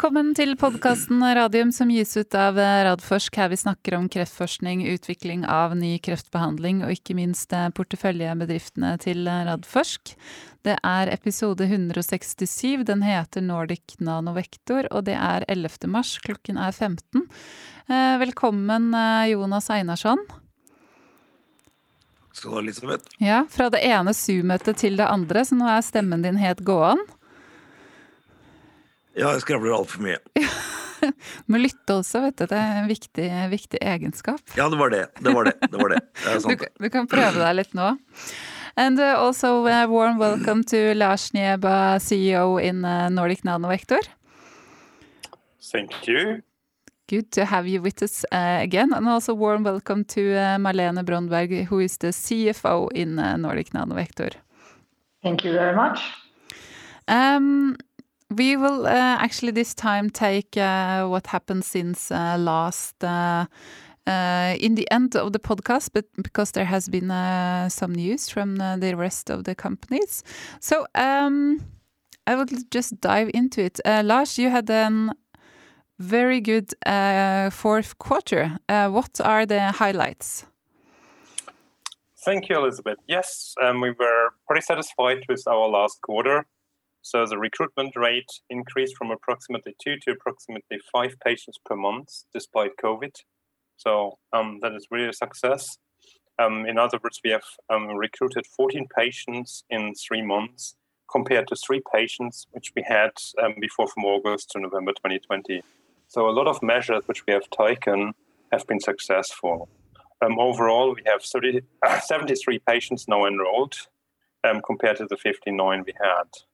Velkommen til podkasten Radium som gis ut av Radforsk, her vi snakker om kreftforskning, utvikling av ny kreftbehandling og ikke minst porteføljebedriftene til Radforsk. Det er episode 167, den heter Nordic Nanovektor, og det er 11. mars, klokken er 15. Eh, velkommen Jonas Einarsson. Skal du ha, Elisabeth? Ja, fra det ene Zoom-møtet til det andre, så nå er stemmen din helt gåen. Ja, jeg skravler altfor mye. Må lytte også, vet du. Det er en viktig, viktig, egenskap. Ja, det var det. Det var det. det, var det. det du, du, kan prøve deg litt nå. And uh, also a uh, warm welcome to Lars Nieba, CEO in Nordic Nordic Nanovector. Thank you. Good to have you with us uh, again. And also warm welcome to uh, Marlene Brondberg, who is the CFO in uh, Nordic Nanovector. Thank you very much. Um, we will uh, actually this time take uh, what happened since uh, last uh, uh, in the end of the podcast, but because there has been uh, some news from the rest of the companies. So um, I will just dive into it. Lars, you had a very good fourth quarter. what are the highlights? Thank you, Elizabeth. Yes, um, we were pretty satisfied with our last quarter. So the recruitment rate increased from approximately two to approximately five patients per month, despite COVID. So um, that is really a success. Um, in other words, we have um, recruited 14 patients in three months compared to three patients which we had um, before from August to November 2020. So a lot of measures which we have taken have been successful. Um, overall, we have 30, 73 patients now enrolled um, compared to the 59 we had.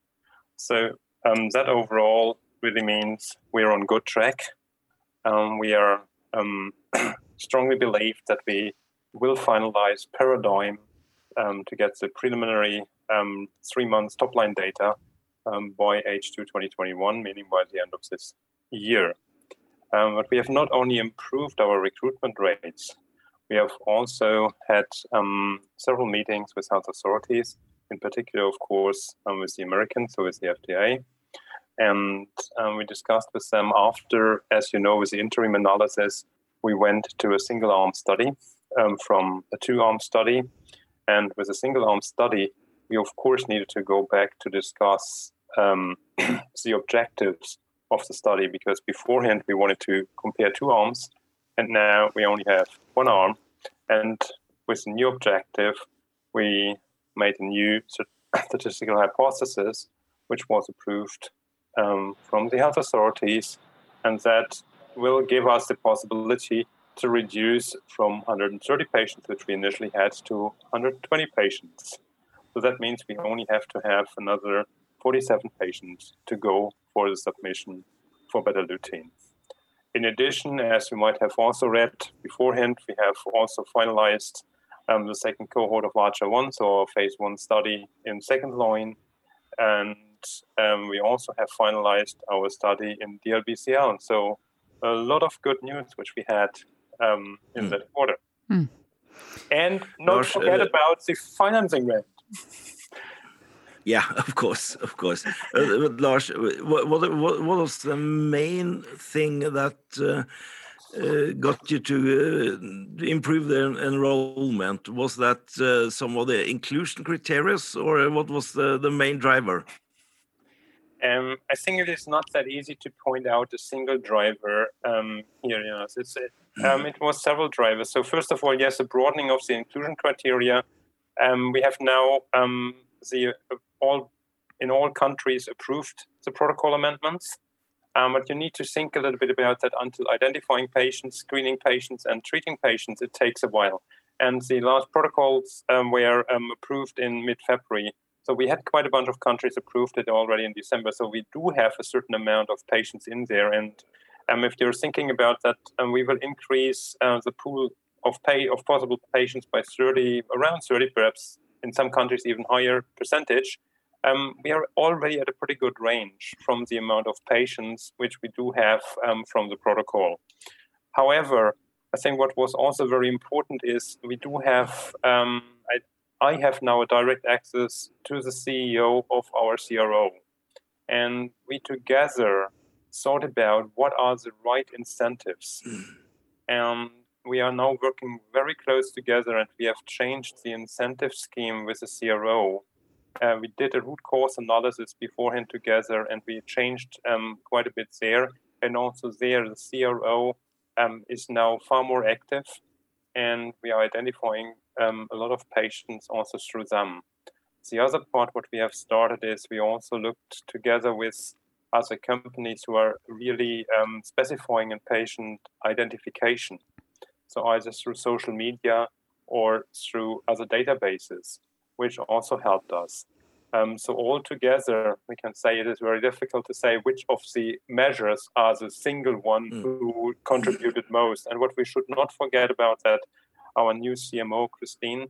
So um, that overall really means we're on good track. Um, we are um, strongly believe that we will finalize Paradigm um, to get the preliminary um, three months top line data um, by H2 2021, meaning by the end of this year. but we have not only improved our recruitment rates, we have also had several meetings with health authorities in particular, of course, um, with the Americans, so with the FDA. And um, we discussed with them after, as you know, with the interim analysis, we went to a single arm study um, from a two arm study. And with a single arm study, we of course needed to go back to discuss um, the objectives of the study because beforehand we wanted to compare two arms, and now we only have one arm. And with the new objective, we made a new statistical hypothesis, which was approved um, from the health authorities, and that will give us the possibility to reduce from 130 patients, which we initially had, to 120 patients. So that means we only have to have another 47 patients to go for the submission for Betalutin. In addition, as you might have also read beforehand, we have also finalized um, the second cohort of Archer 1, so a phase one study in second line. And um, we also have finalized our study in DLBCL. So a lot of good news which we had um, in mm. that quarter. Mm. And not Lars, forget uh, about the financing round. Yeah, of course, of course. uh, Lars, what, what, what, was the main thing that uh, uh, got you to uh, improve the enrollment? Was that uh, some of the inclusion criteria, or what was the, the main driver? Um, I think it is not that easy to point out a single driver um, here. Yes, it's it, um, mm-hmm. it was several drivers. So first of all, yes, a broadening of the inclusion criteria. Um, we have now um, the uh, all in all countries approved the protocol amendments. Um, but you need to think a little bit about that until identifying patients, screening patients, and treating patients, it takes a while. And the last protocols um, were um, approved in mid February. So we had quite a bunch of countries approved it already in December. So we do have a certain amount of patients in there. And um, if you're thinking about that, um, we will increase uh, the pool of pay of possible patients by 30, around 30, perhaps in some countries even higher percentage um, we are already at a pretty good range from the amount of patients which we do have um, from the protocol. However, I think what was also very important is we do have, um, I, I have now a direct access to the CEO of our CRO. And we together thought about what are the right incentives. And we are now working very close together and we have changed the incentive scheme with the CRO. Uh, we did a root cause analysis beforehand together and we changed um, quite a bit there. And also, there, the CRO um, is now far more active and we are identifying um, a lot of patients also through them. The other part, what we have started is we also looked together with other companies who are really um, specifying in patient identification. So either through social media or through other databases, which also helped us. Um, so altogether, we can say it is very difficult to say which of the measures are the single one mm. who contributed most. And what we should not forget about that, our new CMO, Christine,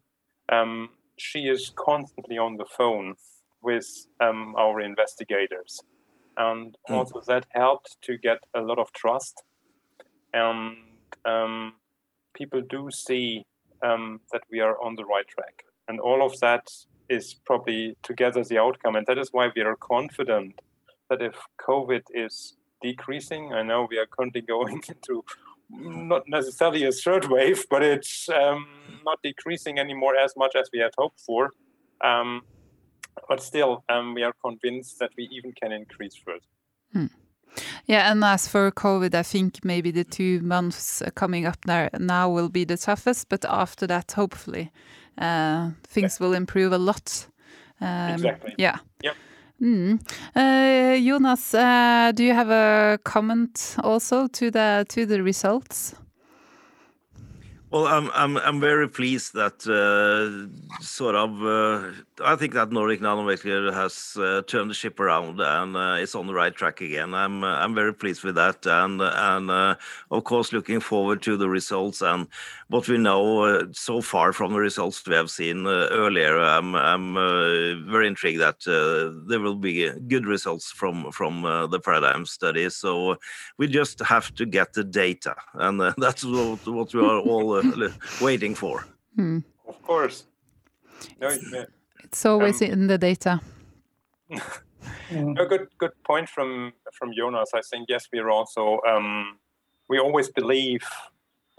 um, she is constantly on the phone with um, our investigators. And mm. also that helped to get a lot of trust. And um, people do see um, that we are on the right track. And all of that is probably together the outcome. And that is why we are confident that if COVID is decreasing, I know we are currently going into not necessarily a third wave, but it's um, not decreasing anymore as much as we had hoped for. Um, but still, um, we are convinced that we even can increase further. Hmm. Yeah, and as for COVID, I think maybe the two months coming up now will be the toughest, but after that, hopefully, uh, things yeah. will improve a lot. Um, exactly. Yeah. Yep. Mm. Uh, Jonas, uh, do you have a comment also to the to the results? Well, I'm I'm I'm very pleased that uh, sort of uh, I think that Nordic Nanovector has uh, turned the ship around and uh, it's on the right track again. I'm uh, I'm very pleased with that, and and uh, of course looking forward to the results and what we know so far from the results we have seen earlier. I'm I'm very intrigued that there will be good results from from the Paradigm study. So we just have to get the data, and that's what, what we are all uh, waiting for. Hmm. Of course. No, it's always um, in the data. a good good point from from Jonas. I think yes, we are also um, we always believe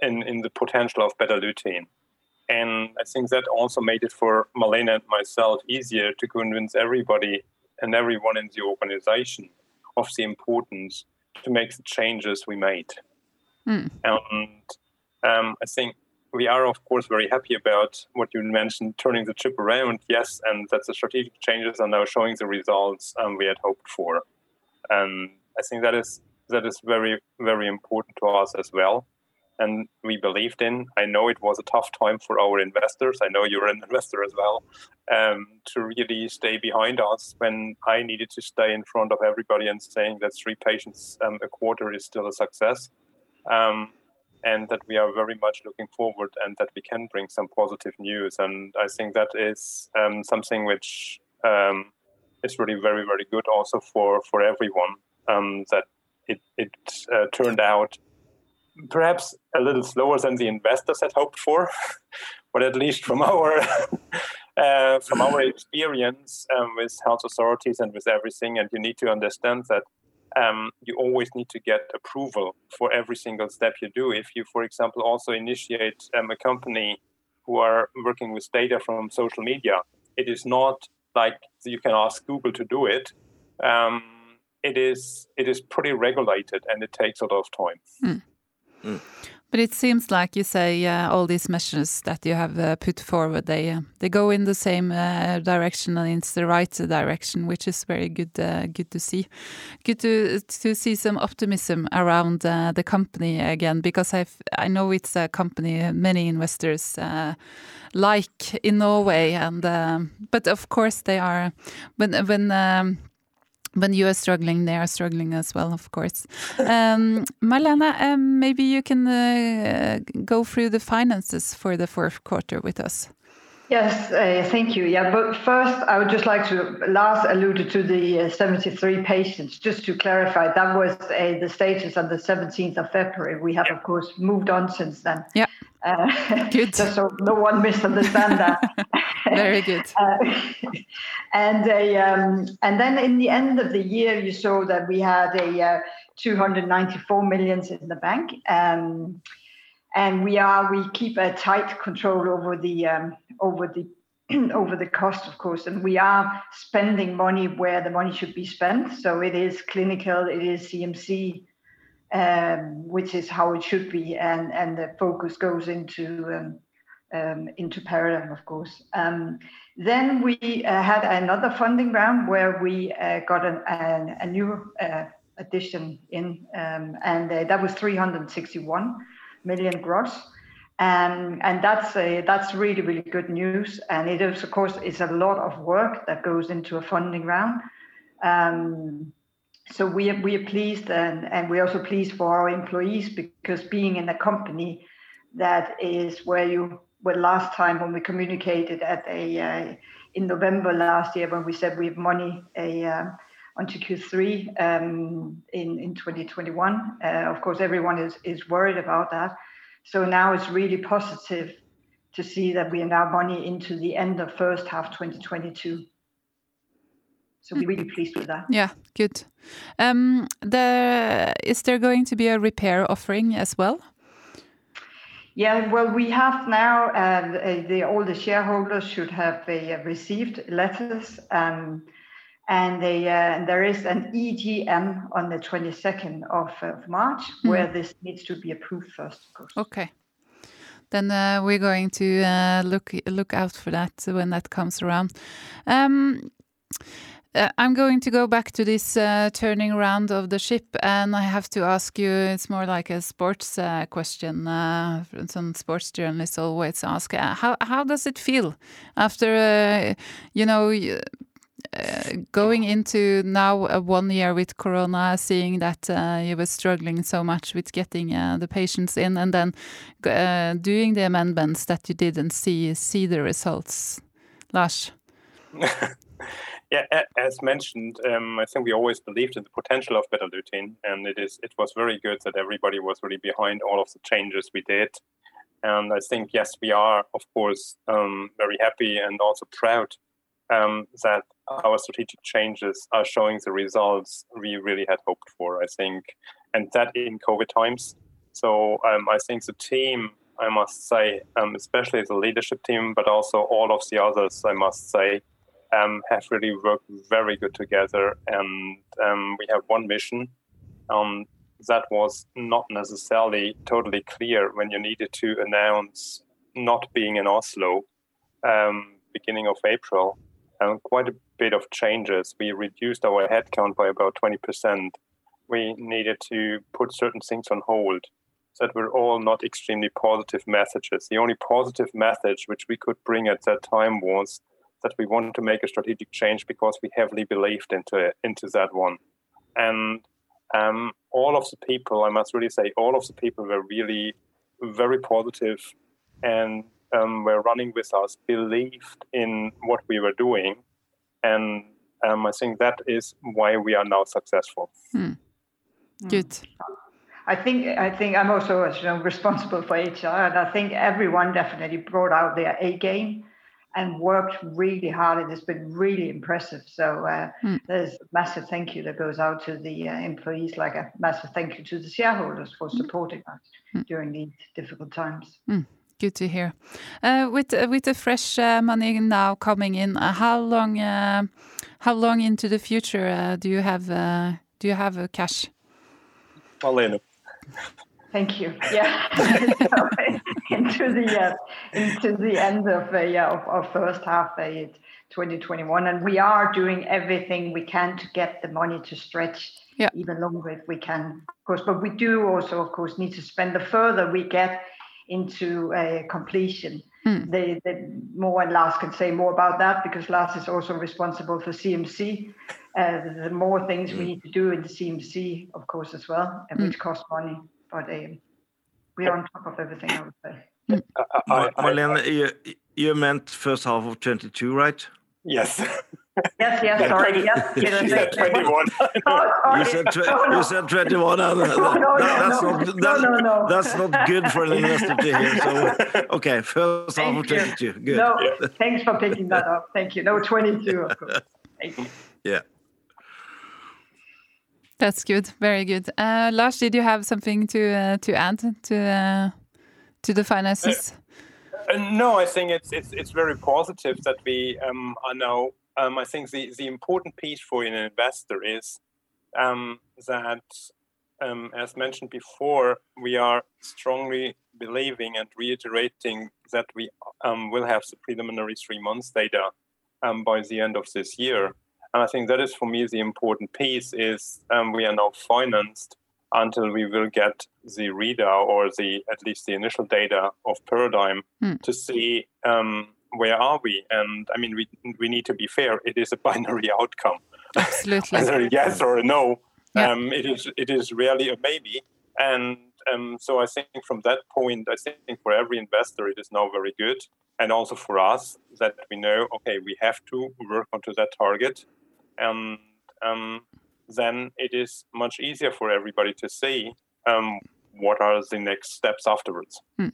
in in the potential of Betalutin, and I think that also made it for Malene and myself easier to convince everybody and everyone in the organization of the importance to make the changes we made. Mm. And um, I think we are, of course, very happy about what you mentioned, turning the chip around. Yes, and that the strategic changes are now showing the results um, we had hoped for. And I think that is that is very very important to us as well. And we believed in. I know it was a tough time for our investors. I know you're an investor as well. Um, to really stay behind us when I needed to stay in front of everybody and saying that three patients um, a quarter is still a success. Um, and that we are very much looking forward and that we can bring some positive news. And I think that is um, something which um, is really very, very good also for, for everyone um, that it, it uh, turned out perhaps a little slower than the investors had hoped for, but at least from our uh, from our experience um, with health authorities and with everything, and you need to understand that um, you always need to get approval for every single step you do. If you, for example, also initiate um, a company who are working with data from social media, it is not like you can ask Google to do it. Um, it is it is pretty regulated and it takes a lot of time. Mm. Mm. But it seems like you say uh, all these measures that you have uh, put forward, they uh, they go in the same uh, direction and it's the right direction, which is very good uh, good to see. Good to to see some optimism around uh, the company again, because I I know it's a company many investors like in Norway, and but of course they are when when. Um, when you are struggling, they are struggling as well, of course. Um, Malene, um, maybe you can uh, go through the finances for the fourth quarter with us. Yes, uh, thank you. Yeah, but first, I would just like to, Lars alluded to the uh, 73 patients. Just to clarify, that was uh, the status on the 17th of February. We have, of course, moved on since then. Yeah. Uh, good. just so no one misunderstand that. Very good. Uh, and a, um, and then in the end of the year, you saw that we had a uh, 294 millions in the bank. Um, and we are we keep a tight control over the um, over the over the cost, of course, and we are spending money where the money should be spent. So it is clinical, it is CMC, um, which is how it should be, and and the focus goes into um, um, into Paradigm, of course. Um, then we uh, had another funding round where we uh, got an, an, a new uh, addition in, um, and uh, that was 361 million gross. Um, and that's a, that's really really good news. And it is of course is a lot of work that goes into a funding round. Um, so we are, we are pleased and, and we're also pleased for our employees because being in a company that is where you were last time when we communicated at a uh, in November last year when we said we have money a uh, onto Q3 um, in in 2021. Uh, of course, everyone is is worried about that. So now it's really positive to see that we are now money into the end of first half 2022. So we're really pleased with that. Yeah, good. Um, the, is there going to be a repair offering as well? Yeah, well, we have now, uh, the, all the shareholders should have uh, received letters. Um, and they, uh, there is an EGM on the 22nd of, of March mm. where this needs to be approved first, of course. Okay. Then uh, we're going to uh, look look out for that when that comes around. Um, uh, I'm going to go back to this uh, turning around of the ship, and I have to ask you. It's more like a sports uh, question. Uh, some sports journalists always ask, uh, "How how does it feel after uh, you know?" going into now one year with Corona, seeing that you were struggling so much with getting the patients in, and then doing the amendments that you didn't see see the results, Lars. Yeah, as mentioned, um, I think we always believed in the potential of Betalutin, and it is it was very good that everybody was really behind all of the changes we did. And I think yes, we are of course um, very happy and also proud um, that our strategic changes are showing the results we really had hoped for. I think, and that in COVID times. So um, I think the team, I must say, um, especially the leadership team, but also all of the others, I must say um, have really worked very good together. And um, we have one mission um, that was not necessarily totally clear when you needed to announce not being in Oslo um, beginning of April. Um, quite a bit of changes. We reduced our headcount by about 20%. We needed to put certain things on hold that were all not extremely positive messages. The only positive message which we could bring at that time was that we want to make a strategic change because we heavily believed into into that one. And um, all of the people, I must really say, all of the people were really very positive and um, were running with us, believed in what we were doing. And um, I think that is why we are now successful. Hmm. Good. I think I think I'm also you know, responsible for HR, and I think everyone definitely brought out their A game and worked really hard. and It has been really impressive. So uh, mm. there's a massive thank you that goes out to the uh, employees, like a massive thank you to the shareholders for hmm. supporting us mm. during these difficult times. Mm. Good to hear. Uh, with uh, with the fresh uh, money now coming in, uh, how long how long into the future do you have do you have cash? Malene. Thank you. Yeah, into the uh, into the end of uh, yeah of, of first half uh, 2021, and we are doing everything we can to get the money to stretch yeah. even longer if we can, of course. But we do also, of course, need to spend the further we get into uh, completion. Mm. The, the more and Lars can say more about that because Lars is also responsible for CMC. Uh, the more things we need to do in the CMC, of course, as well, and mm. which cost money but um, we are on top of everything, I would say. Uh, Malene, you, you meant first half of 22, right? Yes. Yes, yes, sorry. Yes, you said 21. you, said you said 21. And, that's, not, that's, no, no, that's not good for an investor to hear. So, okay, first half of 22. Good. No, yeah. thanks for picking that up. Thank you. No, 22, of course. Thank you. Yeah. That's good. Very good. Uh, Lars, did you have something to uh, to add to uh, to the finances? Uh, uh, no, I think it's it's it's very positive that we um, are now. Um, I think the the important piece for an investor is um, that, um, as mentioned before, we are strongly believing and reiterating that we um, will have the preliminary three months data um, by the end of this year. And I think that is for me the important piece is um, we are now financed until we will get the readout or the at least the initial data of Paradigm mm. to see um, where are we. And I mean, we we need to be fair. It is a binary outcome. Absolutely. Either a yes or a no. Yeah. Um, it is it is rarely a maybe. And um, so I think from that point, I think for every investor, it is now very good, and also for us that we know, okay, we have to work onto that target, and um, then it is much easier for everybody to see um, what are the next steps afterwards. Hmm.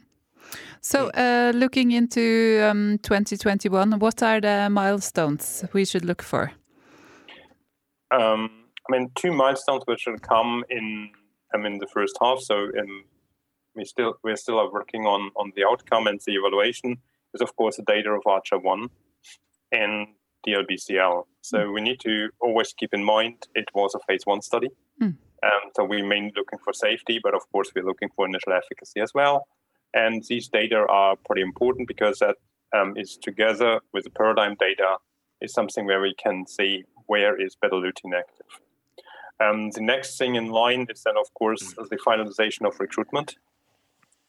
So, uh, looking into um, 2021, what are the milestones we should look for? Um, I mean, two milestones which will come in. I mean, the first half. So, in, we still we still are working on on the outcome and the evaluation. Is of course the data of Archer one, and DLBCL. So mm. we need to always keep in mind it was a phase one study. Mm. Um, so we're mainly looking for safety, but of course we're looking for initial efficacy as well. And these data are pretty important because that um, is together with the paradigm data is something where we can see where is Betalutin active. Um, the next thing in line is then, of course, mm. the finalization of recruitment,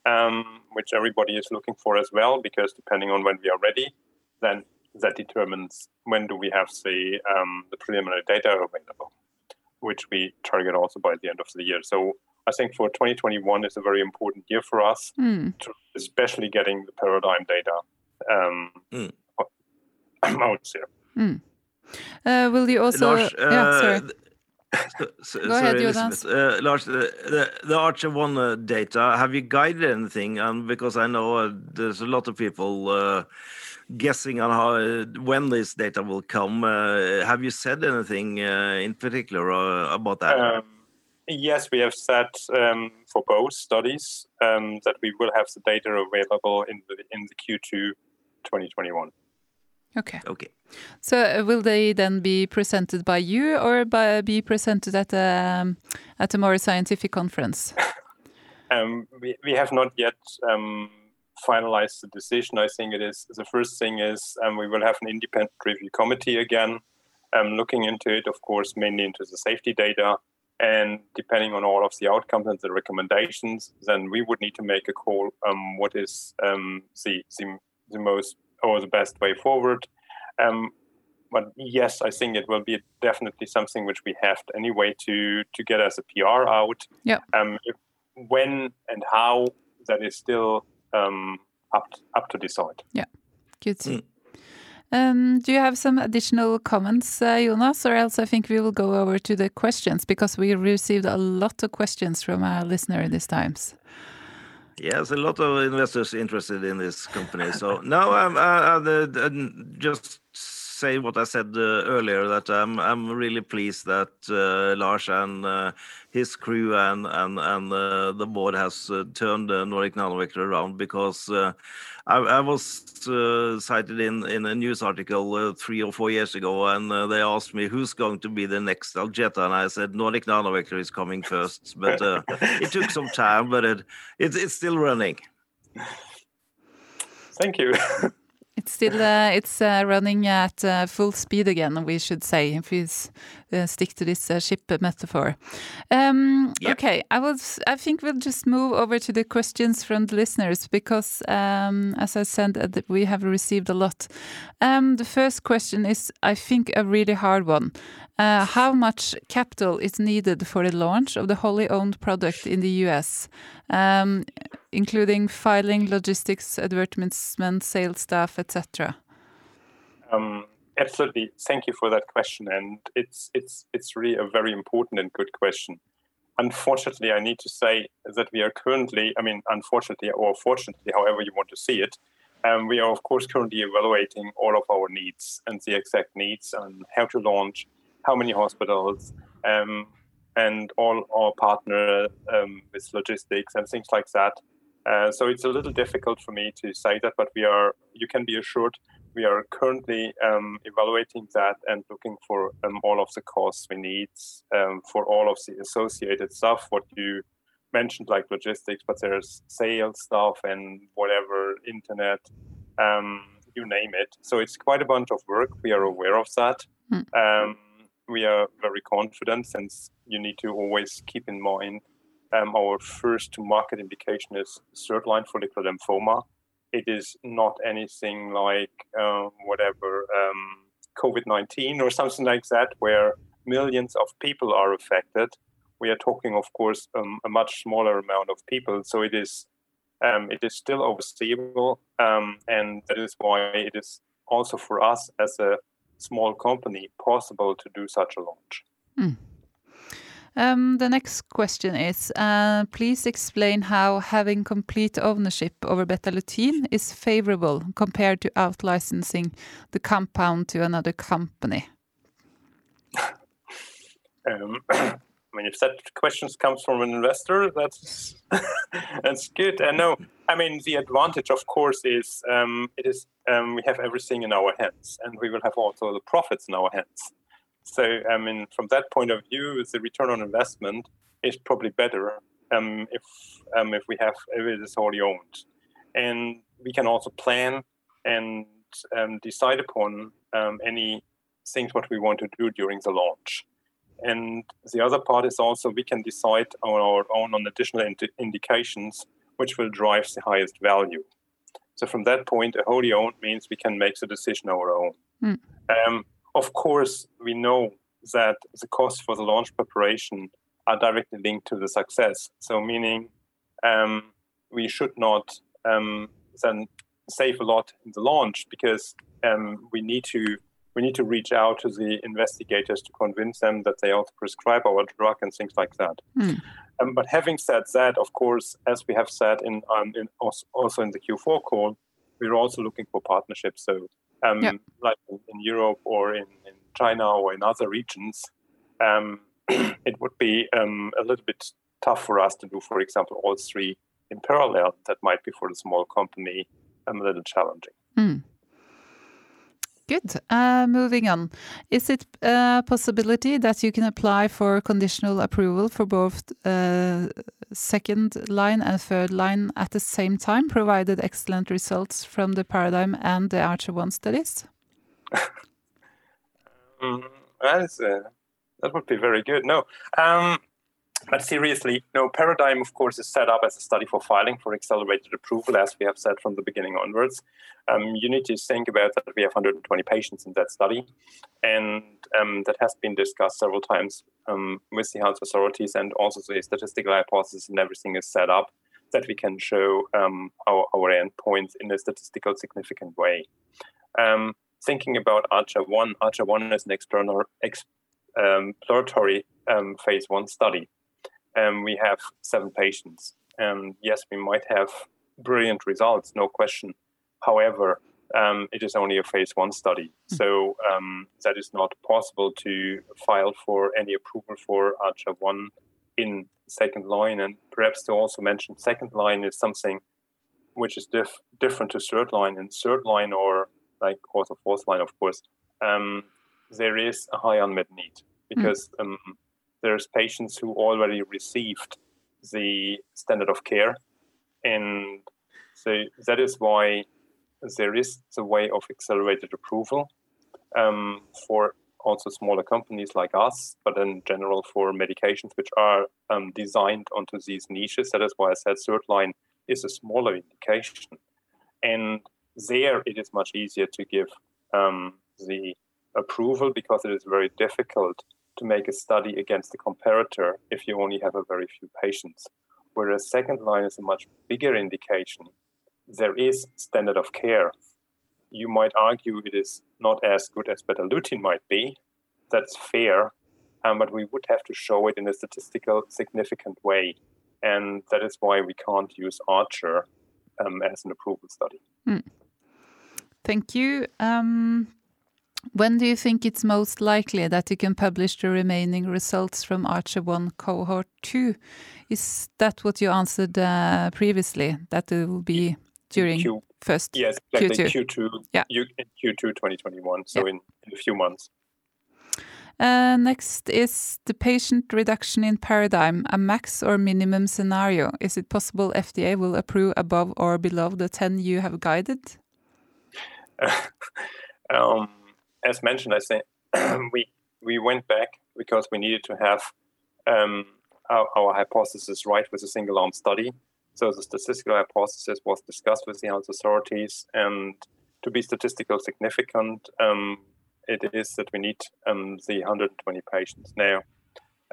um, which everybody is looking for as well, because depending on when we are ready, then that determines when do we have the um, the preliminary data available, which we target also by the end of the year. So I think for 2021 is a very important year for us, mm. to especially getting the paradigm data um, mm. out there. Mm. Uh, will you also? Lars, uh, yeah, sorry. So, so, Go ahead, Jonas. Uh, Lars, the, the, the Archer 1 uh, data, have you guided anything? Um, because I know uh, there's a lot of people uh, guessing on how uh, when this data will come. Uh, have you said anything uh, in particular about that? Um, yes, we have said um, for both studies um, that we will have the data available in the in the Q2 2021. Okay. Okay. So uh, will they then be presented by you or by, be presented at a um, at a more scientific conference? um, we we have not yet um, finalize the decision, I think it is the first thing is um, we will have an independent review committee again, um, looking into it, of course, mainly into the safety data. And depending on all of the outcomes and the recommendations, then we would need to make a call um, what is um, the, the, the most or the best way forward. Um, but yes, I think it will be definitely something which we have to, anyway to to get as a PR out. Yeah. Um, if, when and how that is still um, up up to decide. Yeah, good. Mm. Um, do you have some additional comments, uh, Jonas, or else I think we will go over to the questions because we received a lot of questions from our listener this times. Yes, a lot of investors interested in this company. So now I'm, uh, uh, I'm, I'm just say what I said uh, earlier that I'm I'm really pleased that uh, Lars and uh, his crew and and and uh, the board has uh, turned uh, Nordic Nanovector around because I, I, was cited in in a news article three or four years ago and they asked me who's going to be the next Algeta and I said Nordic Nanovector is coming first but it took some time but it, it it's still running. Thank you. It's still uh, it's uh, running at uh, full speed again. We should say if we uh, stick to this uh, ship metaphor. Um, yep. Okay, I will. I think we'll just move over to the questions from the listeners because, um, as I said, we have received a lot. Um, the first question is, I think, a really hard one. Uh, how much capital is needed for the launch of the wholly owned product in the US, um, including filing, logistics, advertisement, sales staff, etc.? Um, absolutely. Thank you for that question, and it's it's it's really a very important and good question. Unfortunately, I need to say that we are currently, I mean, unfortunately or fortunately, however you want to see it, um, we are of course currently evaluating all of our needs and the exact needs and how to launch, how many hospitals, um, and all our partner um, with logistics and things like that. Uh, so it's a little difficult for me to say that, but we are. You can be assured we are currently um, evaluating that and looking for um, all of the costs we need um, for all of the associated stuff. What you mentioned, like logistics, but there's sales stuff and whatever, internet, um, you name it. So it's quite a bunch of work. We are aware of that. Mm. we are very confident since you need to always keep in mind um, our first to market indication is third line follicular lymphoma. It is not anything like um, whatever um, COVID 19 or something like that, where millions of people are affected. We are talking, of course, um, a much smaller amount of people. So it is um, it is still overseeable, um, and that is why it is also for us as a small company possible to do such a launch. Mm. Um, the next question is uh, Please explain how having complete ownership over Betalutin is favorable compared to out licensing the compound to another company. um, I mean, if that question comes from an investor, that's good. No, I mean the advantage, of course, is it is um, we have everything in our hands, and we will have also the profits in our hands. So, I mean, from that point of view, the return on investment is probably better um, if um, if we have if it is already owned, and we can also plan and um, decide upon um, any things what we want to do during the launch. And the other part is also we can decide on our own on additional ind- indications which will drive the highest value. So from that point, a wholly owned means we can make the decision our own. Mm. Um, of course, we know that the costs for the launch preparation are directly linked to the success. So, meaning um, we should not um, then save a lot in the launch because um, we need to we need to reach out to the investigators to convince them that they ought to prescribe our drug and things like that. Mm. Um, but having said that, of course, as we have said in, um, in also in the Q4 call, we're also looking for partnerships. So um, yeah. like in, Europe or in, in, China or in other regions, um, it would be um, a little bit tough for us to do, for example, all three in parallel. That might be for a small company a little challenging. Mm. Good. Uh, moving on. Is it a possibility that you can apply for conditional approval for both uh, second line and third line at the same time, provided excellent results from the Paradigm and the Archer 1 studies? mm, that, is, uh, that would be very good. No. Um, but seriously, no, Paradigm, of course, is set up as a study for filing for accelerated approval, as we have said from the beginning onwards. Um, you need to think about that we have 120 patients in that study, and um, that has been discussed several times um, with the health authorities, and also the statistical hypothesis and everything is set up that we can show um, our, our endpoints in a statistical significant way. Um, thinking about Archer 1, Archer 1 is an exploratory um, phase 1 study um, we have seven patients. And yes, we might have brilliant results, no question. However, um, it is only a phase one study. Hmm. So um, that is not possible to file for any approval for Archer 1 in second line. And perhaps to also mention, second line is something which is diff- different to third line. In third line, or like also fourth line, of course, um, there is a high unmet need hmm. because mm there's patients who already received the standard of care. And so that is why there is the way of accelerated approval um, for also smaller companies like us, but in general for medications which are um, designed onto these niches. That is why I said third line is a smaller indication. And there it is much easier to give um, the approval because it is very difficult to make a study against the comparator if you only have a very few patients. Whereas second line is a much bigger indication. There is standard of care. you might argue it is not as good as Betalutin might be. That's fair, um, but we would have to show it in a statistical significant way, and that is why we can't use Archer um, as an approval study. Mm. Thank you. Um, when do you think it's most likely that you can publish the remaining results from Archer 1 cohort 2? Is that what you answered uh, previously, that it will be during Q first yes, exactly, Q2? Q2, yeah. Q2 2021, so yeah. in, in a few months. Uh, next is the patient reduction in paradigm, a max or minimum scenario. Is it possible FDA will approve above or below the 10 you have guided? um, as mentioned, I say we we went back because we needed to have um, our, our, hypothesis right with a single arm study. So the statistical hypothesis was discussed with the health authorities, and to be statistical significant, um, it is that we need um, the 120 patients. Now,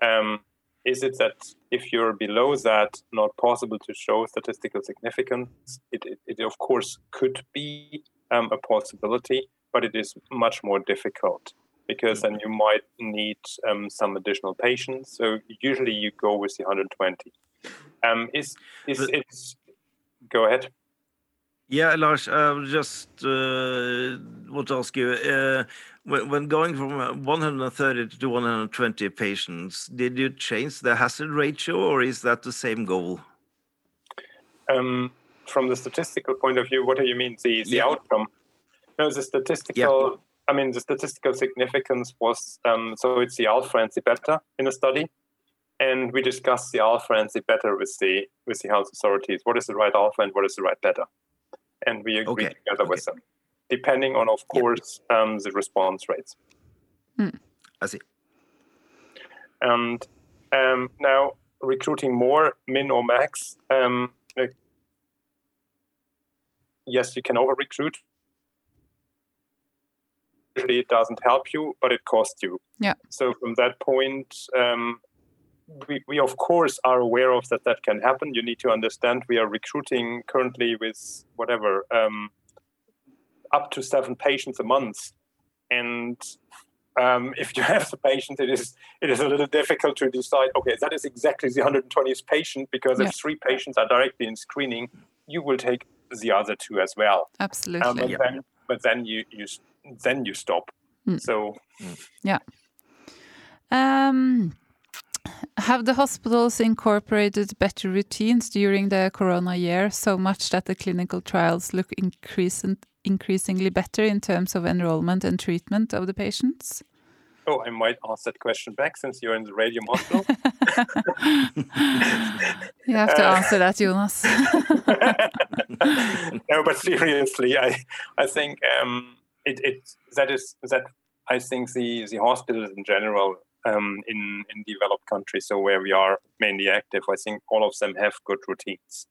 um, is it that if you're below that, not possible to show statistical significance? It, it, it of course could be um, a possibility, but it is much more difficult because then you might need um, some additional patients. So usually you go with the 120. Um, is is it? Go ahead. Yeah, Lars, I just uh, want to ask you uh, when, when, going from 130 to 120 patients, did you change the hazard ratio or is that the same goal? Um, from the statistical point of view, what do you mean? The, the yeah. outcome? No, the statistical. Yeah. I mean, the statistical significance was um, so it's the alpha and the beta in the study, and we discussed the alpha and the beta with the with the health authorities. What is the right alpha and what is the right beta? and we agree okay. together okay. with them, depending on, of course, yeah. um, the response rates. Mm. I see. And um, now recruiting more min or max. Um, like, yes, you can over recruit. Usually, it doesn't help you, but it costs you. Yeah. So from that point, um, we, we of course are aware of that that can happen. You need to understand we are recruiting currently with whatever um, up to seven patients a month, and um, if you have the patient, it is it is a little difficult to decide. Okay, that is exactly the 120th patient because yeah. if three patients are directly in screening, you will take the other two as well. Absolutely. Um, but, yeah. then, but then you you then you stop. Mm. So yeah. Um, have the hospitals incorporated better routines during the corona year so much that the clinical trials look increasing, increasingly better in terms of enrollment and treatment of the patients? Oh, I might ask that question back since you're in the radio module. you have to uh, answer that, Jonas. no, but seriously, I I think um, it, it that is that I think the the hospitals in general um, in in developed countries, so where we are mainly active, I think all of them have good routines.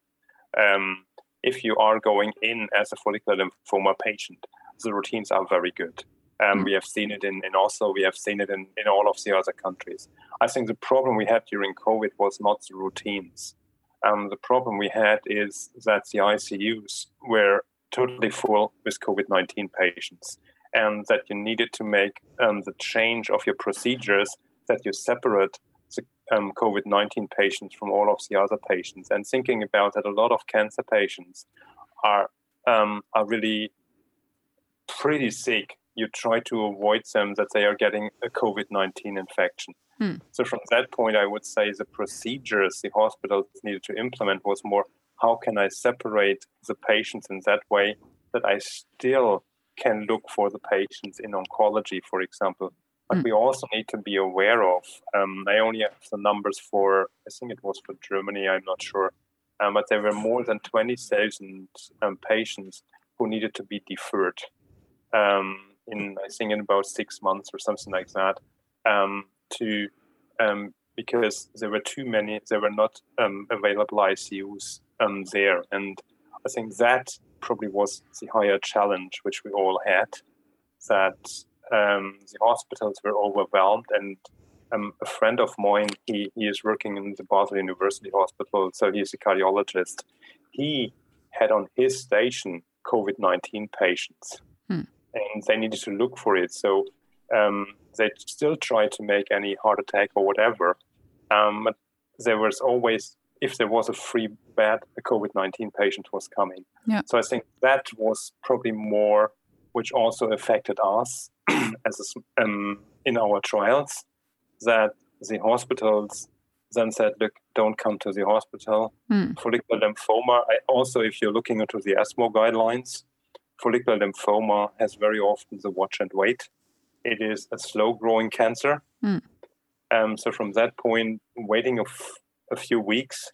Um, if you are going in as a follicular lymphoma patient, the routines are very good. Um, mm. We have seen it in, in Oslo, we have seen it in, in all of the other countries. I think the problem we had during COVID was not the routines. Um, the problem we had is that the ICUs were totally full with COVID 19 patients and that you needed to make um, the change of your procedures that you separate the um, COVID 19 patients from all of the other patients. And thinking about that, a lot of cancer patients are, um, are really pretty sick. You try to avoid them that they are getting a COVID 19 infection. Hmm. So, from that point, I would say the procedures the hospitals needed to implement was more how can I separate the patients in that way that I still can look for the patients in oncology, for example. But mm. we also need to be aware of. Um, I only have the numbers for, I think it was for Germany, I'm not sure. Um, but there were more than 20,000 um, patients who needed to be deferred um, in, I think, in about six months or something like that, um, to um, because there were too many, there were not available ICUs there. And I think that probably was the higher challenge which we all had that um, the hospitals were overwhelmed and um, a friend of mine he, he is working in the basel university hospital so he's a cardiologist he had on his station covid-19 patients hmm. and they needed to look for it. So um, they still tried to make any heart attack or whatever. Um, but there was always, if there was a free bed, a COVID 19 patient was coming. Yeah. So I think that was probably more, which also affected us as a, um, in our trials, that the hospitals then said, look, don't come to the hospital. Mm. Follicular lymphoma, I also, if you're looking into the ESMO guidelines, follicular lymphoma has very often the watch and wait. It is a slow growing cancer. Mm. Um, so, from that point, waiting a, f- a few weeks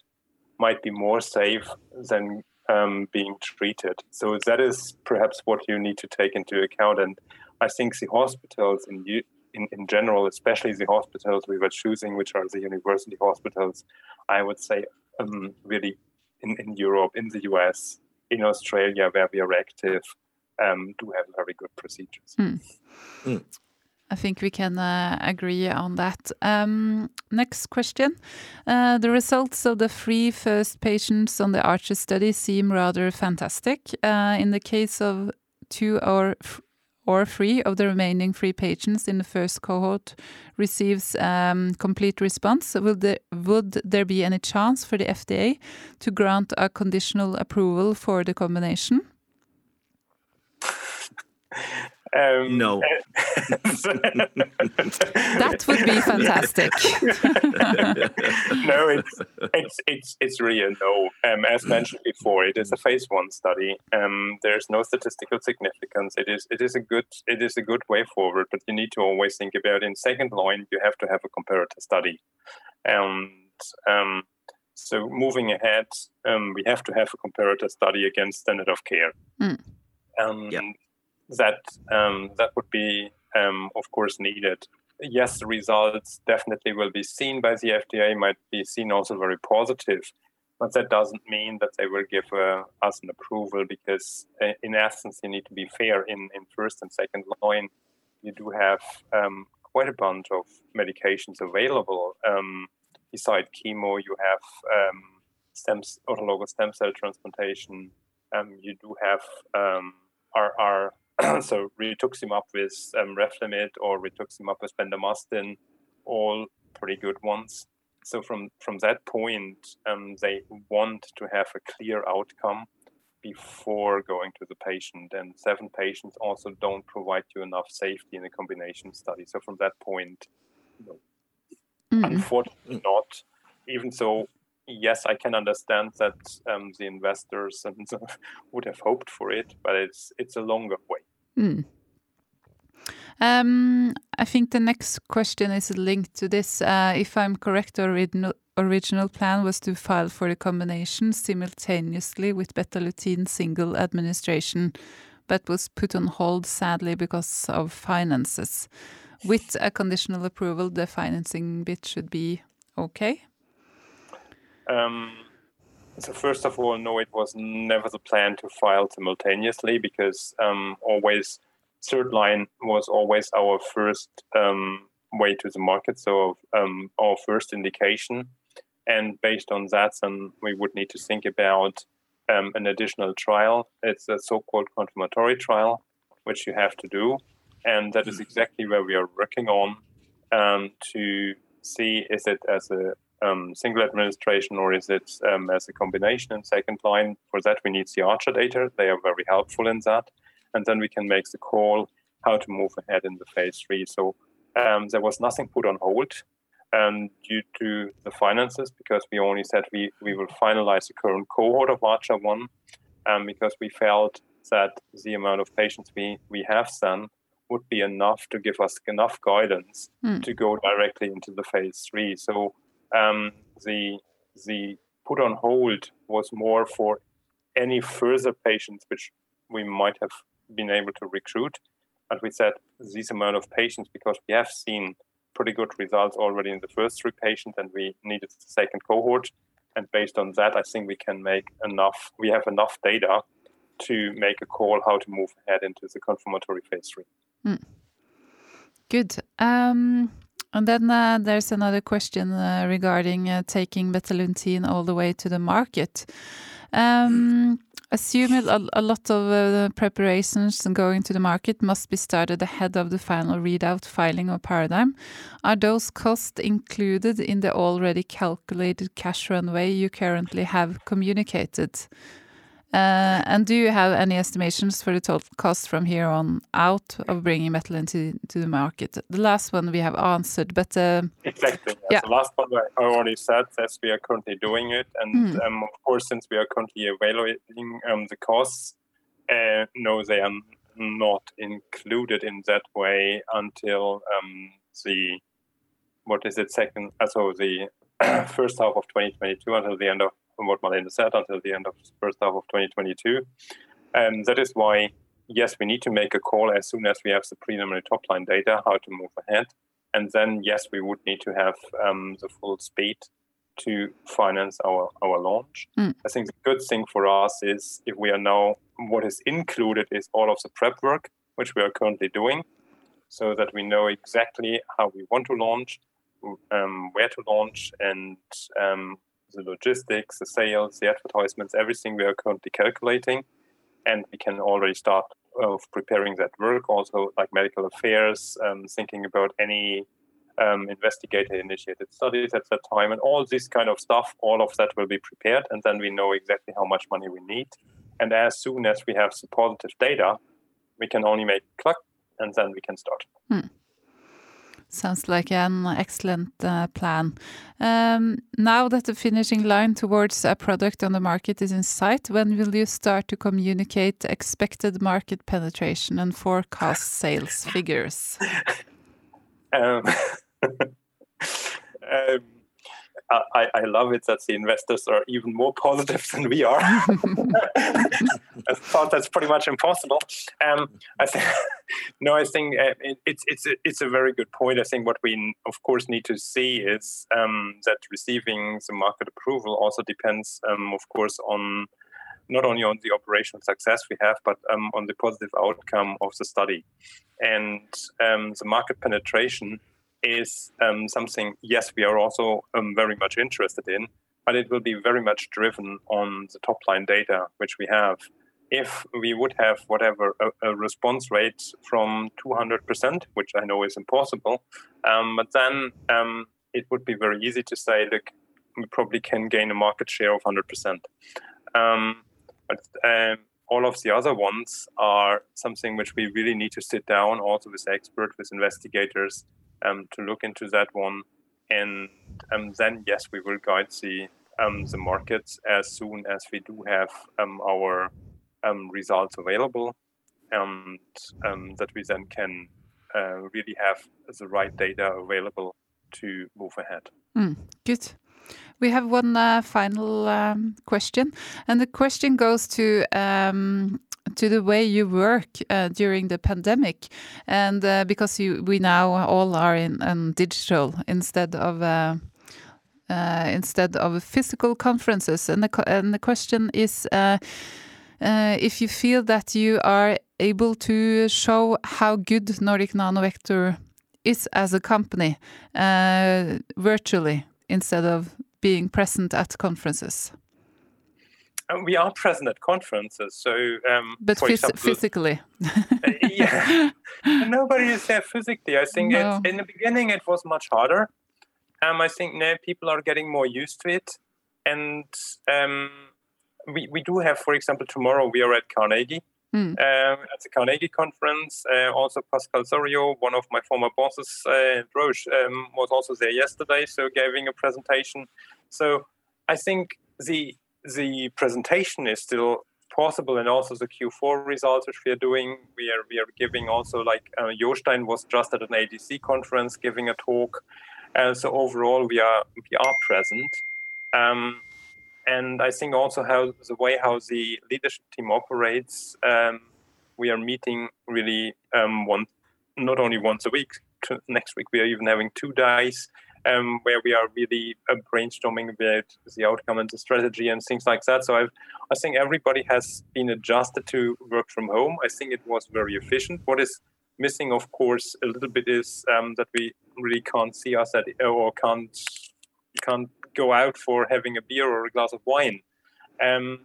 might be more safe than um, being treated. So, that is perhaps what you need to take into account. And I think the hospitals in in, in general, especially the hospitals we were choosing, which are the university hospitals, I would say um, really in, in Europe, in the US, in Australia, where we are active, um, do have very good procedures. Mm. Mm. I think we can uh, agree on that. Um, next question. Uh, the results of the three first patients on the Archer study seem rather fantastic. Uh, in the case of two or or three of the remaining three patients in the first cohort receives um, complete response, will there, would there be any chance for the FDA to grant a conditional approval for the combination? Um, no. that would be fantastic. no, it's it's it's it's really a no. Um, as mentioned before, it is a phase one study. Um, there's no statistical significance. It is it is a good it is a good way forward, but you need to always think about in second line you have to have a comparator study, and um, so moving ahead, um, we have to have a comparator study against standard of care. Mm. Um, yeah that um, that would be, um, of course, needed. Yes, the results definitely will be seen by the FDA, might be seen also very positive, but that doesn't mean that they will give uh, us an approval because, uh, in essence, you need to be fair. In, in first and second line, you do have um, quite a bunch of medications available. Um, beside chemo, you have um, stem, autologous stem cell transplantation. Um, you do have um, our so rituximab with um, Revlimid or rituximab with bendamustine, all pretty good ones. So from from that point, um, they want to have a clear outcome before going to the patient. And seven patients also don't provide you enough safety in a combination study. So from that point, no. Mm-hmm. unfortunately not. Even so, yes, I can understand that um, the investors would have hoped for it, but it's it's a longer way. Mm. Um, I think the next question is linked to this. Uh, if I'm correct, the original, original plan was to file for the combination simultaneously with Betalutin single administration, but was put on hold sadly because of finances. With a conditional approval, the financing bit should be okay. Um, so first of all, no, it was never the plan to file simultaneously because um, always third line was always our first um, way to the market, so um, our first indication. And based on that, then we would need to think about um, an additional trial. It's a so-called confirmatory trial, which you have to do, and that is exactly where we are working on um, to see is it as a um, single administration or is it um, as a combination in second line? For that, we need the Archer data. They are very helpful in that. And then we can make the call how to move ahead in the phase three. So um, there was nothing put on hold um, due to the finances because we only said we, we will finalize the current cohort of Archer 1 um, because we felt that the amount of patients we, we have then would be enough to give us enough guidance mm. to go directly into the phase three. So um, the the put on hold was more for any further patients which we might have been able to recruit. But we said this amount of patients because we have seen pretty good results already in the first three patients, and we needed the second cohort. And based on that, I think we can make enough. We have enough data to make a call how to move ahead into the confirmatory phase three. Mm. Good. Um, and then uh, there's another question uh, regarding uh, taking Betalutin all the way to the market. Um, assume a, a lot of uh, preparations and going to the market must be started ahead of the final readout filing of Paradigm. Are those costs included in the already calculated cash runway you currently have communicated? Uh, and do you have any estimations for the total cost from here on out of bringing Betalutin to the market? The last one we have answered, but uh, exactly. Yeah. The last one I already said as we are currently doing it, and mm. um, of course, since we are currently evaluating um, the costs, uh, no, they are not included in that way until um, the what is it second? So the first half of 2022 until the end of from what Malene said until the end of the first half of 2022. And that is why, yes, we need to make a call as soon as we have the preliminary top line data, how to move ahead. And then, yes, we would need to have um, the full speed to finance our, our launch. Mm. I think the good thing for us is if we are now, what is included is all of the prep work, which we are currently doing, so that we know exactly how we want to launch, um, where to launch, and um, the logistics, the sales, the advertisements, everything we are currently calculating. And we can already start of preparing that work, also like medical affairs, um, thinking about any um, investigator-initiated studies at that time, and all this kind of stuff. All of that will be prepared, and then we know exactly how much money we need. And as soon as we have some positive data, we can only make cluck, and then we can start. Hmm. Sounds like an excellent uh, plan. Um, now that the finishing line towards a product on the market is in sight, when will you start to communicate expected market penetration and forecast sales figures? Um, um, I, I, love it that the investors are even more positive than we are. I thought that's pretty much impossible. Um, I think no, I think uh, it, it's it's a, it's a very good point. I think what we of course need to see is um, that receiving the market approval also depends, um, of course, on not only on the operational success we have, but um, on the positive outcome of the study and um, the market penetration is um, something, yes, we are also um, very much interested in, but it will be very much driven on the top line data which we have. If we would have whatever a, a response rate from 200%, which I know is impossible, um, but then um, it would be very easy to say, look, we probably can gain a market share of 100%. Um, but um, all of the other ones are something which we really need to sit down also with experts, with investigators, um, to look into that one. And um, then, yes, we will guide the um, the markets as soon as we do have um, our um, results available, and um, that we then can uh, really have the right data available to move ahead. Mm, good. We have one uh, final um, question, and the question goes to um, to the way you work uh, during the pandemic, and uh, because you, we now all are in, in digital instead of. Uh, uh instead of physical conferences, and the and the question is uh, if you feel that you are able to show how good Nordic Nanovector is as a company virtually instead of being present at conferences we are present at conferences. So, um, but phys example, physically, uh, yeah, nobody is there physically. I think no. in the beginning it was much harder. Um, I think now people are getting more used to it, and um, we we do have, for example, tomorrow we are at Carnegie. Mm. Uh, at the Carnegie conference, uh, also Pascal Soriot, one of my former bosses, uh, Roche, um, was also there yesterday, so giving a presentation. So I think the the presentation is still possible and also the Q4 results which we are doing. We are we are giving also like uh, Jostein was just at an ADC conference giving a talk. Uh, so overall we are we are present. Um, and I think also how the way how the leadership team operates, um, we are meeting really um, one not only once a week. Next week we are even having two days um, where we are really uh, brainstorming about the outcome and the strategy and things like that. So I've, I think everybody has been adjusted to work from home. I think it was very efficient. What is missing, of course, a little bit is um, that we really can't see us at or can't can't go out for having a beer or a glass of wine. Um,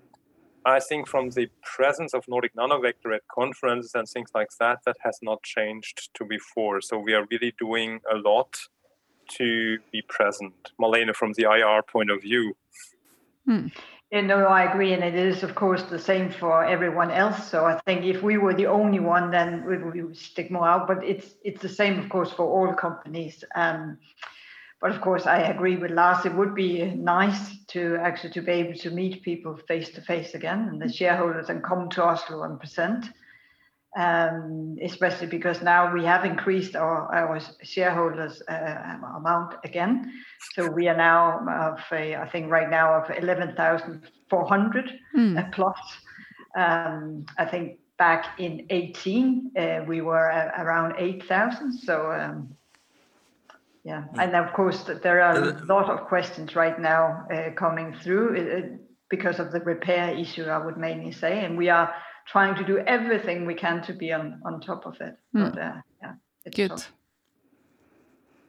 I think from the presence of Nordic Nanovector at conferences and things like that, that has not changed to before. So we are really doing a lot to be present. Malene, from the IR point of view. Hmm. Yeah, no, I agree, and it is, of course, the same for everyone else. So I think if we were the only one, then we would stick more out. But it's it's the same, of course, for all companies. Um, but of course, I agree with Lars. It would be nice to actually to be able to meet people face to face again, and the shareholders, and come to Oslo and present. Um, especially because now we have increased our, our shareholders uh, amount again. So we are now of a, I think right now of 11,400 mm. plus. Um, I think back in 18 uh, we were around 8,000. So um, yeah, mm. and of course there are a lot of questions right now uh, coming through uh, because of the repair issue. I would mainly say, and we are trying to do everything we can to be on on top of it. Mm. But uh, yeah, good. Tough.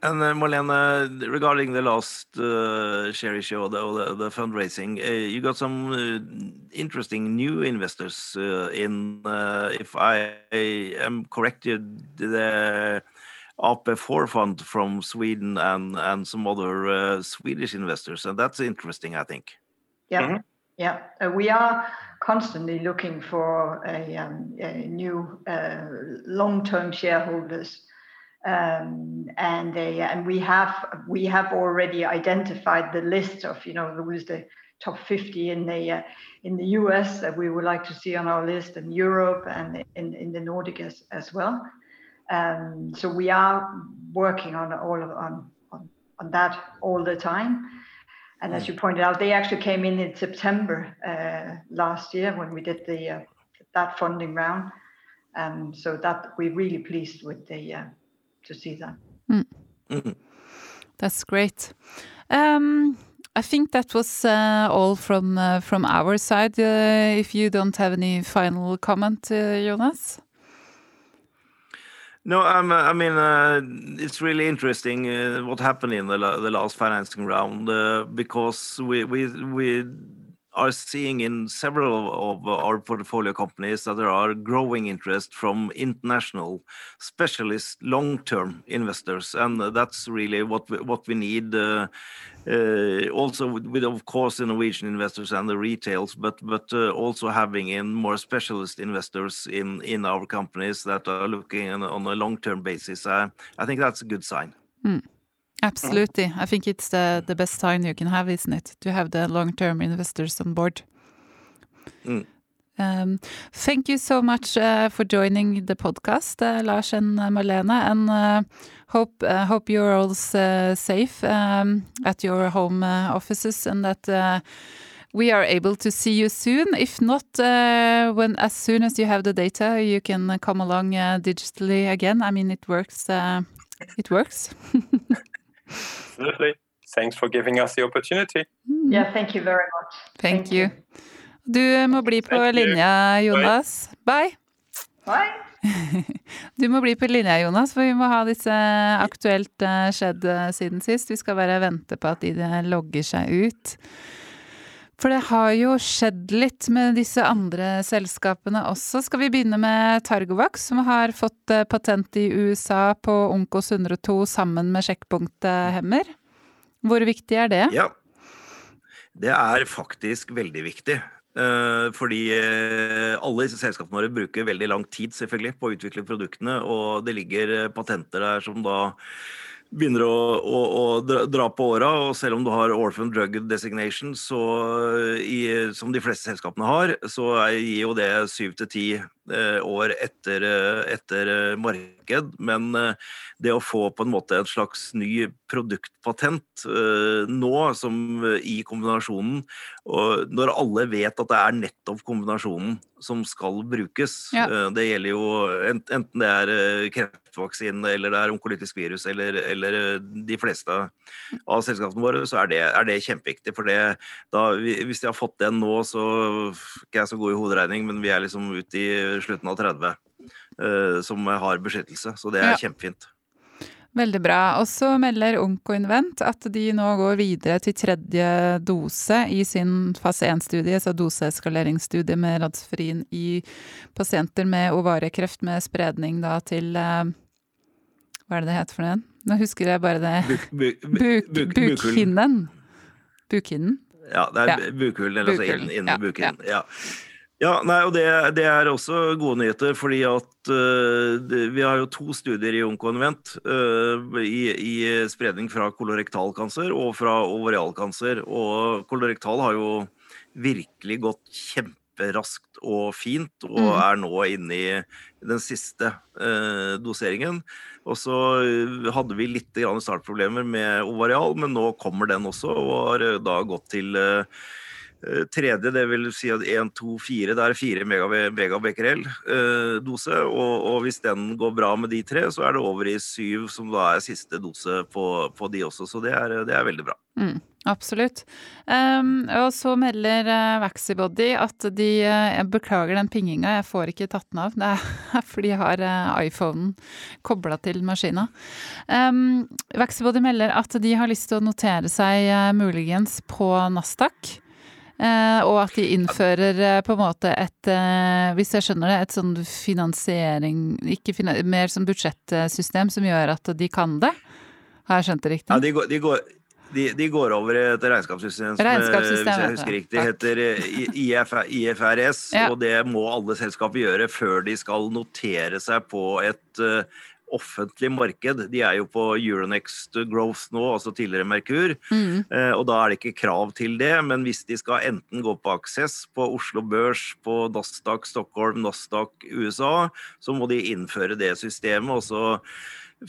And uh, Marlene, regarding the last uh, share issue, the, the, the fundraising, uh, you got some uh, interesting new investors uh, in, uh, if I am corrected, the AP4 fund from Sweden and, and some other Swedish investors. And that's interesting, I think. Yeah, mm -hmm. Yeah. we are constantly looking for a, um, a new long-term shareholders um, and and we have we have already identified the list of you know who's the top 50 in the uh, in the US that we would like to see on our list in Europe and in, in the Nordic as, as well. Um, so we are working on all of, on, on on that all the time. And as you pointed out, they actually came in in September uh, last year when we did the uh, that funding round. and um, so that we're really pleased with the uh, to see that. Mm. Mm-hmm. That's great. Um, I think that was uh, all from uh, from our side. Uh, if you don't have any final comment, uh, Jonas. No, um, I mean uh, it's really interesting uh, what happened in the, the last financing round because we we we are seeing in several of our portfolio companies that there are growing interest from international specialist long-term investors, and that's really what we, what we need. Uh, uh, also, with, with, of course the Norwegian investors and the retails, but but uh, also having in more specialist investors in in our companies that are looking on, a long-term basis. I think that's a good sign. Mm. Absolutely. I think it's the, the best sign you can have, isn't it? To have the long term investors on board. Mm. Um, thank you so much uh, for joining the podcast, uh, Lars and uh, Marlene, and uh, hope uh, hope you're all uh, safe um, at your home offices and that we are able to see you soon. If not, when as soon as you have the data, you can come along digitally again. I mean, it works. it works. Absolutely. Thanks for giving us the opportunity. Yeah, thank you very much. Thank, thank you. Du må bli på thank linja, Jonas. Bye. Bye. Du må bli på linja, Jonas, for vi må ha disse aktuelt eh, skjedd eh, siden sist. Vi skal bare vente på at de eh, logger seg ut. For det har jo skjedd litt med disse andre selskapene også. Skal vi begynne med Targovax, som har fått eh, patent i USA på Onkos 102 sammen med sjekkpunkthemmer. Hvor viktig er det? Ja, det er faktisk veldig viktig. Eh, fordi eh, alle disse selskapene våre bruker veldig lang tid selvfølgelig på å utvikle produktene, og det ligger patenter der som da begynner å, å, å dra på åra. Og selv om du har orphan drug designation, så i, som de fleste selskapene har, så gir jo det syv til ti Eh, år etter, eh, etter, eh, marked. Men det å få på en måte en slags ny produktpatent nå, som i kombinasjonen Når alle vet at det er nettopp kombinasjonen som skal brukes. Ja. Det gjelder jo enten det er kreftvaksine eller det er onkolytisk virus eller, eller, de fleste av selskapene våre, så er det, er det kjempeviktig. For det, da, hvis de har fått den nå, så ikke jeg så god i hoderegning, men vi er liksom ute i slutten av 30 uh, som har beskyttelse. Så det er ja. kjempefint. Veldig bra. Og så melder Onkoinvent at de nå går videre til tredje dose i sin fase 1-studie, så doseeskaleringsstudie med Radsferin i pasienter med ovariekreft med spredning da til eh, Hva er det det heter for noe? Nå husker jeg bare det Buk, buk, Buk, buk- Bukhinnen. Bukhinnen? Ja, det er Ja. bukhulen, eller altså innen bukhinnen. Ja. Ja, nei, og det, det er også gode nyheter, fordi at uh, det, vi har jo to studier i Onkoinvent uh, i, i spredning fra kolorektalkanser og fra ovarialkanser. Og kolorektal har jo virkelig gått kjemperaskt og fint, og Mm. er nå inne i den siste uh, doseringen. Og så eh, hadde vi litt startproblemer med ovarial, men nå kommer den også, og har eh, da gått til eh, eh, tredje, det vil si at 1, 2, 4, det er 4 megabecquerel eh. Og, og hvis den går bra med de tre, så er det over i 7, som da er siste dose på, på de også. Så det er, det er veldig bra. Mm, absolutt. Um, og så melder uh, Vaxibody at de Jeg beklager den pinginga, jeg får ikke tatt den av. Det er fordi jeg har iPhonen kobla til maskina. Um, Vaxibody melder at de har lyst til å notere seg muligens på Nasdaq. Eh, og at de innfører eh, på en måte et, eh, hvis jeg skjønner det, et sånn finansiering Ikke fina, mer sånn budsjettsystem som gjør at de kan det. Har jeg skjønt det riktig? Ja, de går, de går de, de går over et regnskapssystem som hvis jeg husker riktig, heter IF, IFRS. Ja. Og det må alle selskaper gjøre før de skal notere seg på et offentlig marked. De er jo på Euronext Growth nå, altså tidligere Merkur. Mm. Eh, og da er det ikke krav til det, men hvis de skal enten gå på Aksess, på Oslo Børs, på Nasdaq Stockholm, Nasdaq USA, så må de innføre det systemet. og så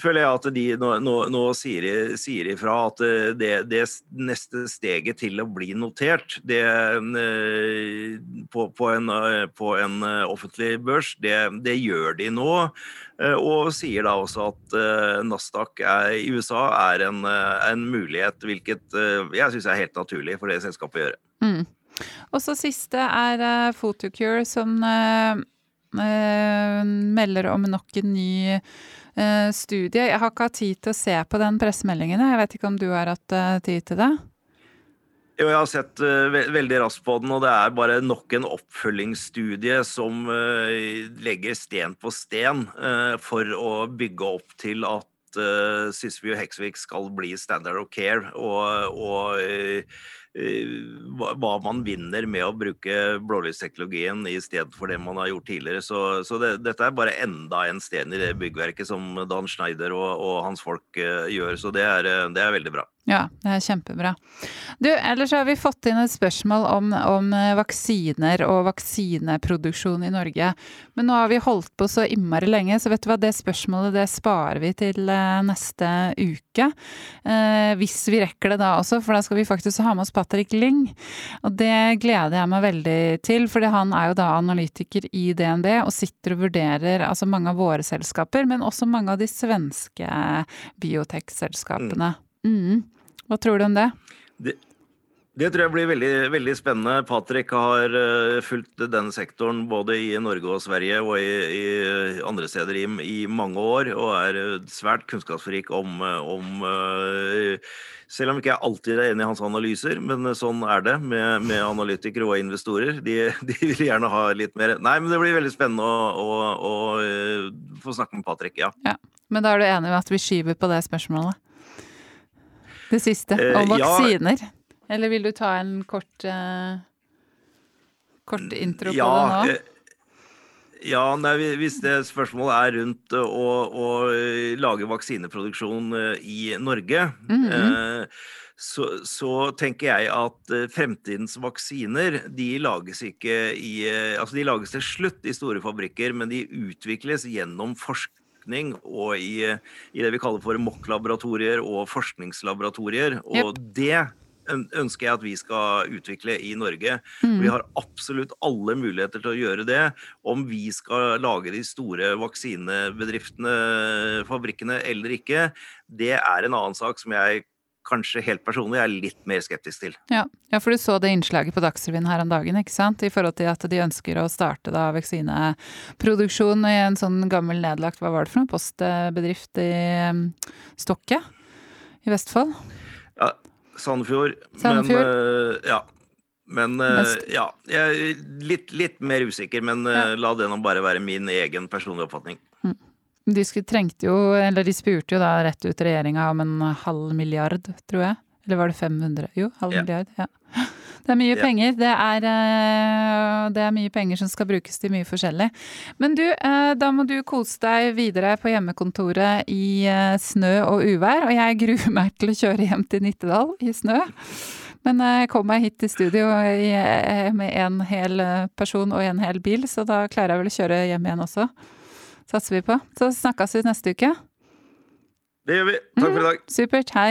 føler jeg at de nå, nå, nå sier, sier ifra at eh, det, det neste steget til å bli notert det, eh, på, på, en, eh, på en offentlig børs, det, det gjør de nå. Og sier da også at Nasdaq er, i USA er en, en mulighet, hvilket jeg syns er helt naturlig for det selskapet å gjøre. Mm. Og så siste er Photocure som melder om nok en ny studie. Jeg har ikke hatt tid til å se på den pressemeldingen. Jeg vet ikke om du har hatt eh, tid til det? Jo, jeg har sett eh, veldig raskt på den, og det er bare nok en oppfølgingsstudie som eh, legger sten på sten eh, for å bygge opp til at uh, og Hexvik skal bli standard of care, og, og eh, eh, hva, hva man vinner med å bruke blålysteknologien i stedet for det man har gjort tidligere. Så, så det, dette er bare enda en sten i det byggverket som Dan Schneider og, og hans folk eh, gjør, så det er, eh, det er veldig bra. Ja, det er kjempebra. Du, ellers har vi fått inn et spørsmål om, om eh, vaksiner og vaksineproduksjon i Norge. Men nå har vi holdt på så innmari lenge, så vet du hva, det spørsmålet det sparer vi til eh, neste uke. Eh, hvis vi rekker det da også, for da skal vi faktisk ha med oss Patrick Lyng. Og det gleder jeg meg veldig til, fordi han er jo da analytiker i DNB og sitter og vurderer altså mange av våre selskaper, men også mange av de svenske biotech-selskapene. Mm. Hva tror du om det? Det, det tror jeg blir veldig, veldig spennende. Patrick har eh, fulgt denne sektoren både i Norge og Sverige og i, i andre steder i, i mange år, og er eh, svært kunnskapsrik om, eh, om Selv om ikke jeg alltid er enig i hans analyser, men sånn er det med, med analytikere og investorer. De, de vil gjerne ha litt mer Nei, men det blir veldig spennende å, å, å få snakke med Patrick, ja. Men da er du enig med at vi skyver på det spørsmålet? Det siste, Eh, om ja. vaksiner? Eller vil du ta en kort eh, Kort intro på det nå? eh, Ja, nei, hvis det spørsmålet er rundt eh, å, å lage vaksineproduksjon i Norge, Mhm. eh, så, så tenker jeg at fremtidens vaksiner de lages ikke i Altså de lages til slutt i store fabrikker, men de utvikles gjennom forskning og i, i det vi kaller for MOC-laboratorier og forskningslaboratorier. Og det ønsker jeg at vi skal utvikle i Norge. Mm. Vi har absolutt alle muligheter til å gjøre det. Om vi skal lage de store vaksinebedriftene, fabrikkene eller ikke, det er en annen sak som jeg kanskje helt personlig er litt mer skeptisk til. Ja. ja, for du så det innslaget på Dagsrevyen her om dagen, ikke sant? I forhold til at de ønsker å starte da vaksineproduksjon i en sånn gammel nedlagt, hva var det for noe, postbedrift i um, Stokke i Vestfold? Ja, Sandefjord. Sandefjord. Men, uh, ja. Men uh, ja, jeg er litt, litt mer usikker, men uh, ja. la det nå bare være min egen personlige oppfatning. Mm. De trengte jo, eller de spurte jo da rett ut regjeringa om en halv milliard, tror jeg. Eller var det 500? Jo, halv ja. milliard. ja. Det er mye ja. penger. Det er, eh, det er, mye penger som skal brukes til mye forskjellig. Men du, eh, da må du kose deg videre på hjemmekontoret i eh, snø og uvær. Og jeg gruer meg til å kjøre hjem til Nittedal i snø. Men jeg kom meg hit til studio med en hel person og en hel bil, så da klarer jeg vel å kjøre hjem igjen også satser vi på. Så snakkes vi neste uke. Det gjør vi. Takk for i dag. Mm, supert. Hei.